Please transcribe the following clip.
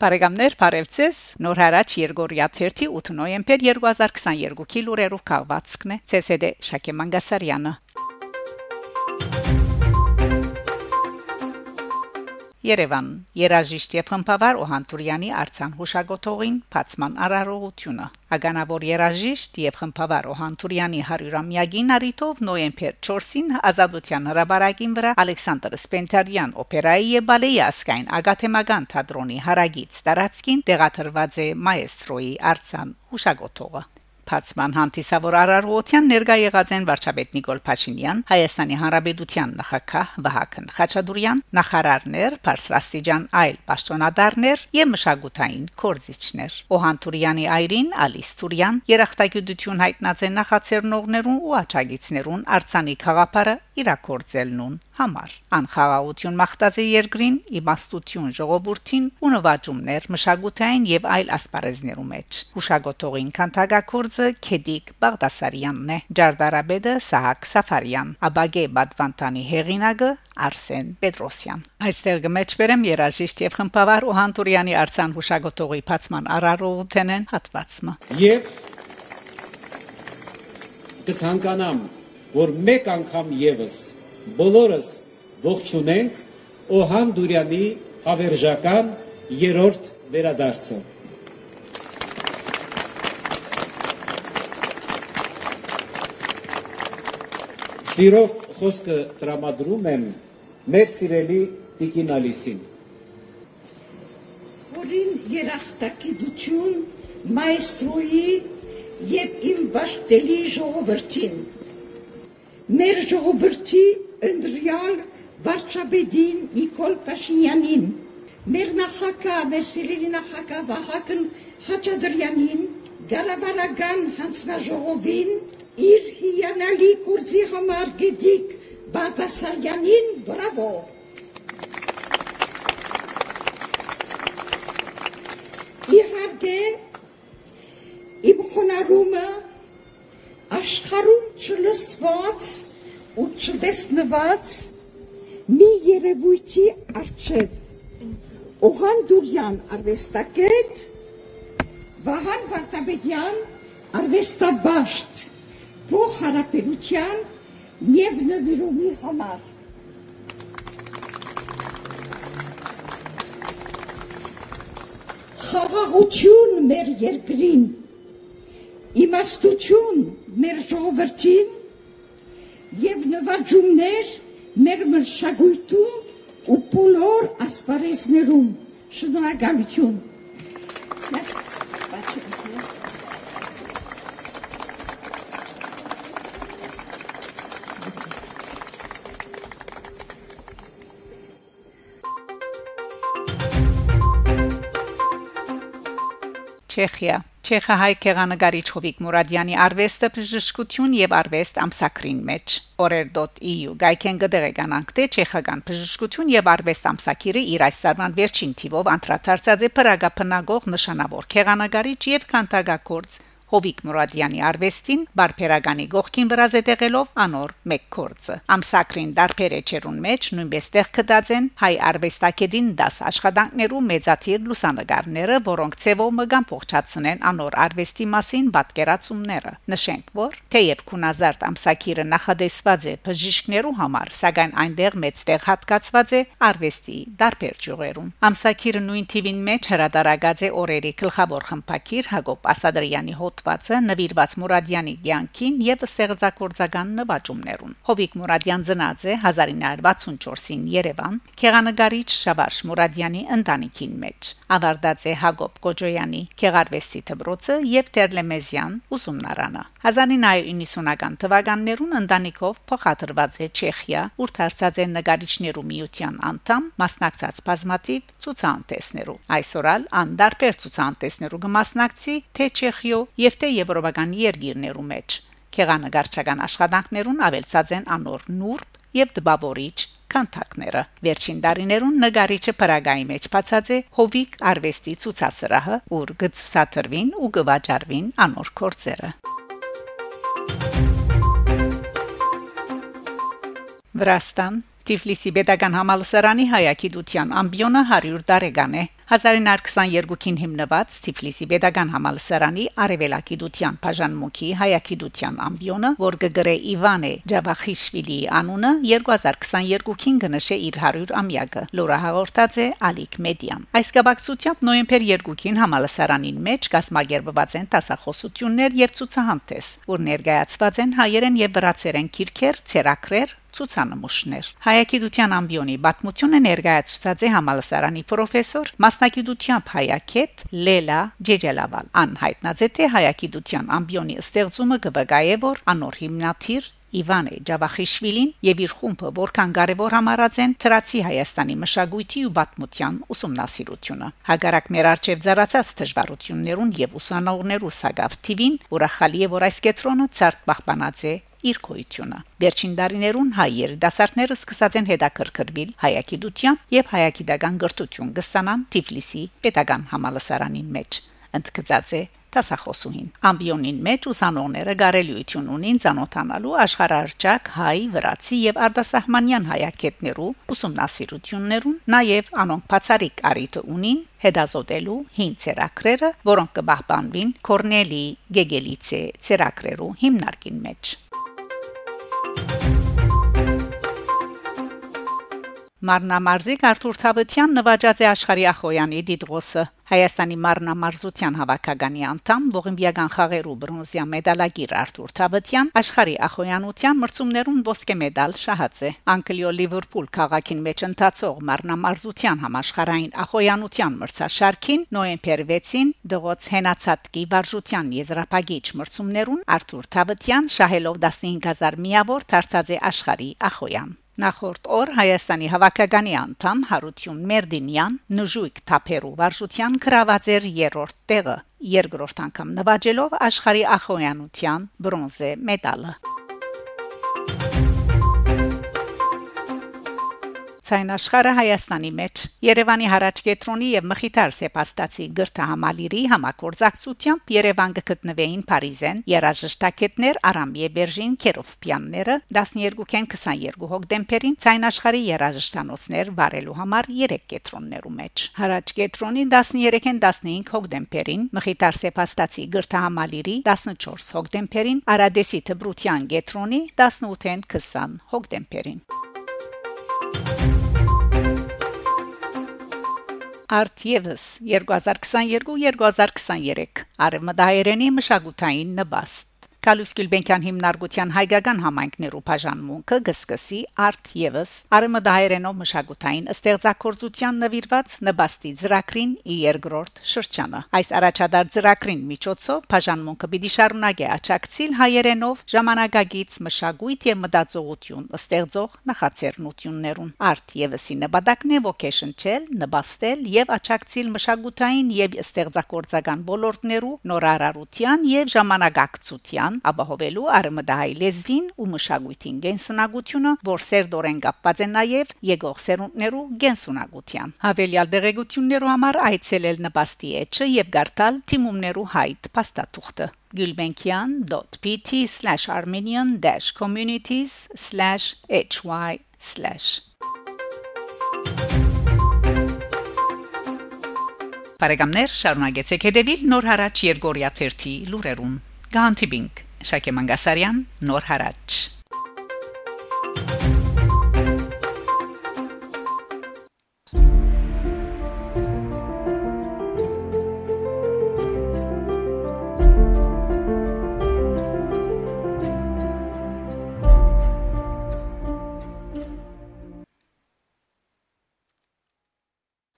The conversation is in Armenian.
Բարեկամներ, բարևձեզ։ Նոր հարաճ Երգորիա 30 8 նոյեմբեր 2022-ի լուրերով քաղվածքն է ՑՍԴ Շակե Մանգասարյանը։ Երևան. Երաժիշտ եւ խմբավար Օհանտուրյանի արցան հուշագոթողին փացման արարողությունը Ագանավոր երաժիշտ եւ խմբավար Օհանտուրյանի 100-ամյակին արիտով նոյեմբեր 4-ին Ազատության հրաբարակին վրա Ալեքսանդր Սպենտարյան օպերայի եւ բալեի ասկայն ագաթեմական թատրոնի հարագից տարածքին տեղադրված է մայեստրոյի արցան հուշագոթողը Փացման հանդիսավոր արարողության ներկա եղած են վարչապետ Նիկոլ Փաշինյան, Հայաստանի Հանրապետության նախագահ Վահագն Խաչատուրյան, նախարարներ, Փարսլաստիջան այլ պաշտոնադարներ եւ մշակութային կորզիչներ։ Օհանտուրյանի այրին Ալիս Տուրյան երախտագիտություն հայտնած են նախաձեռնողներուն ու աչագիցներուն արցանի խաղապարը իրակորձելնուն համար անխաղաղություն մաղտած է երկրին իմաստություն ժողովրդին ու նվաճումներ մշակութային եւ այլ ասպարեզներու մեջ հուշագոտողին քանթագակորձը Քեդիկ Բաղդասարյանն է Ջարդարաբեդը Սահակ Սաֆարյան Աբագե Բադվանտանի հեղինակը Արսեն Պետրոսյան այստեղ գմեջբերեմ երաժիշտ եւ խմբավար Օհանտուրյանի արցան հուշագոտողի փացման արարողութենեն հատվածը եւ կցանկանամ որ մեկ անգամ եւս բոլորս ողջունենք Օհան Դուրյանի հավերժական երրորդ վերադարձը։ Սիրով խոսքը տրամադրում եմ մեր սիրելի Տիկին Ալիսին։ Որին երախտագիտություն մայստրոյի եւ իմ բաշտելի ժողովրդին մեր ժողովրդի ընդրյալ վարչապետին Նիկոլ Փաշինյանին, մեր նախագահ, մեր սիրելի նախագահ Վահագն Խաչատրյանին, գալավարական հանձնաժողովին, իր հիանալի կուրսի համար գիտիկ Բադասարյանին, բրավո։ Իհարկե, իմ խոնարհումը աշխարհում չլսված ու չտեսնված մի երևույթի արժև Օհան Դուրյան արվեստագետ Վահան Վարդապետյան արվեստաբաշտ փոխհարաբերության եւ նվիրումի համար խաղաղություն մեր երկրին իմաստություն մեր ժողովրդին եւ նվաճումներ մեր մշակույթում ու բոլոր ասպարեզներում շնորհակալություն Չեխիա Չեխահայ քեղանկարիչ Հովիկ Մուրադյանի արվեստը բժշկություն եւ արվեստ ամսակրին մեջ Order.eu գայքեն գդեգանանք թե չեխական բժշկություն եւ արվեստ ամսակիրը իր այս տարվան վերջին թիվով անդրադարձած է Պրագա նշանավոր քեղանկարիչ եւ քանտագակորց Հովիկ Մուրադյանի արվեստին բարբերագանի գողքին վրա զետեղելով անոր մեկ կորցը ամսակրին դարբեր էջերուն մեջ նույնպես տեղ կդածեն հայ արվեստակետին դաս աշխատանքներու մեծաթիր լուսանգարները որոնք ցևով մգան փոխչացնեն անոր արվեստի մասին պատկերացումները նշենք որ թեև քունազարդ ամսակիրը նախադեсված է բժիշկներու համար սակայն այնտեղ մեծ տեղ հատկացված է արվեստի դարբեր ճյուղերում ամսակիրը նույն թիվին մեջ հրադարագած է օրերի գլխավոր խմբակիր Հակոբ Ասադրյանի հոտ հոդվածը նվիրված Մուրադյանի ցանկին եւ ստեղծագործական նվաճումներուն։ Հովիկ Մուրադյան ծնած է 1964-ին Երևան, քեղանկարիչ Շաբարշ Մուրադյանի ընտանիքին մեջ։ Ավարտած է Հակոբ Կոջոյանի քեղարվեստի դպրոցը եւ Տերլեմեզյան ուսումնարանը։ 1990-ական թվականներուն ընտանիքով փոխադրված է Չեխիա, ուր դարձած է նկարիչներու միության անդամ, մասնակցած բազմատիվ ցուցանտեսներու։ Այսօրալ անդարբեր ցուցանտեսներու կմասնակցի թե Չեխիո եւ եւ թե եվրոպական երկիրներու մեջ։ Քեղանկարչական աշխատանքներուն ավելցած են անոր նուրբ եւ դբավորիչ կանտակները։ Վերջին տարիներուն նկարիչը Պրագայի մեջ բացած է Հովիկ արվեստի ցուցասրահը, ուր գծուսաթրվին ու գվաճարվին անոր կորցերը։ Վրաստան Տիֆլիսի Պետական համալսարանի հայագիտության ամբիոնը 100 տարեկան է 1922-ին հիմնված Թիֆլիսի Պետական համալսարանի Արևելագիտության բաժանմունքի հայագիտության ամբիոնը, որ գգրե Իվանե Ջավախիշվիլի անունը 2022-ին գնշե իր 100 ամյակը։ Լորա հաղորդած է Ալիք Մեդիան։ Այս կապակցությամբ նոյեմբեր 2-ին համալսարանին մեջ կազմակերպված են տասախոսություններ եւ ցուցահանդես, որ ներկայացված են հայերեն եւ վրացերեն քիրքեր, ցերակրեր, ցուցանմուշներ հայագիտության ամբիոնի բացմությունը ներկայացուցած է համալսարանի պրոֆեսոր մասնագիտությամբ հայակետ Լելա Ջեջելավալ անհայտնած է թե հայագիտության ամբիոնի ստեղծումը կվկայե որ անոր հիմնադիր Իվանե Ջավախիշվիլին եւ իր խումբը որքան կարևոր համարած են Թրացի Հայաստանի մշակույթի ու պատմության ուսումնասիրությունը։ Հագարակ մեր արչեւ ծառացած դժվարություններուն եւ ուսանողներու սագավ տիվին, որախալի է որ այս կետրոնը ցարտ պահպանած է իր կոյությունը։ Վերջին տարիներուն հայ երիտասարդները սկսած են հետաքրքրվել հայագիտությամբ եւ հայագիտական գրթություն կստանան Թիֆլիսի Պետական համալսարանի մեջ ընդգծած է տասախոսուհին ամբիոնին մեջ ուսանողները գարելյություն ունին ցանոթանալու աշխարհարչակ հայ վրացի եւ արտասահմանյան հայակետներու ուսումնասիրություններուն նաեւ անոնք բացարիք արիթ ունին հետազոտելու հին ցերակրերը որոնք կբահբանվին Կորնելի Գեգելիցե ցերակրերու հիմնարկին մեջ Մարնամարզիկ Արթուր Թավթյան նվաճած է աշխարհի Ախոյանի Դիդրոսը Հայաստանի մարնամարզության հավաքականի անդամ ողիմբիական խաղերու բրոնզիա մեդալագիր Արթուր Թավթյան աշխարհի Ախոյանության մրցումներուն ոսկե մեդալ շահած է Անկլիո Լիվերպուլ քաղաքին մեջ ընթացող մարնամարզության համաշխարհային Ախոյանության մրցաշարքին նոյեմբեր 6-ին դղոց հենացածկի վարժության եզրափակիչ մրցումներուն Արթուր Թավթյան շահելով 15000 միավոր դարձած է աշխարհի Ախոյան Նախորդ օր Հայաստանի հավաքականի անդամ Հարություն Մերդինյան նժույգ թափերու վարժության գրաված էր երրորդ տեղը երկրորդ անգամ նվաճելով աշխարհի ախոյանության բրոնզե մեդալը ցայն աշխարհը Հայաստանի մեջ Երևանի հարաճ կետրոնի եւ Մխիթար Սեփաստացի գրթահամալիրի համակորձակցությամբ Երևան գտնվեին Փարիզեն երաժշտակետներ Արամիե Բերժին Քերովպյանները 12-ին 22 հոկտեմբերին ցայն աշխարհի երաժշտանոցներ վարելու համար 3 կետրոններու մեջ հարաճ կետրոնի 13-ին 15 հոկտեմբերին Մխիթար Սեփաստացի գրթահամալիրի 14 հոկտեմբերին Արադեսի Թբրության կետրոնի 18-ին 20 հոկտեմբերին Արտիևս 2022-2023 Արմադայերենի մշակութային նպաստ Կալուս Գյուլբենկյան հիմնարկության հայկական համայնքներու բաժանմունքը գսկսի արտ եւս արմդահայերենով մշակութային ստեղծագործության նվիրված նպաստի ծրագրին երկրորդ շրջանը այս առաջադար ծրագրին միջոցով բաժանմունքը պիտի շարունակի աճակցիլ հայերենով ժամանակագից մշակույթ եւ մտածողություն ստեղծող նախաձեռնություններուն արտ եւսի նպատակն է vocation-չել նպաստել եւ աճակցիլ մշակութային եւ ստեղծագործական ոլորտներու նորարարության եւ ժամանակակցության Հայաստան ապահովելու արմդահայ լեզվին ու մշակույթին գենսունակությունը, որ սերդորեն կապված է նաև եկող սերունդներու գենսունակության։ Հավելյալ դեղեցություններու համար այցելել նպաստի էջը եւ գարտալ թիմումներու հայտ փաստաթուղթը. gulbenkian.pt/armenian-communities/hy/ Բարեկամներ, շարունակեցեք հետևել Նոր հարաճ Երգորիա 3 լուրերուն։ Գանտիբինգ Շակե Մանգասարյան Նոր հարաճ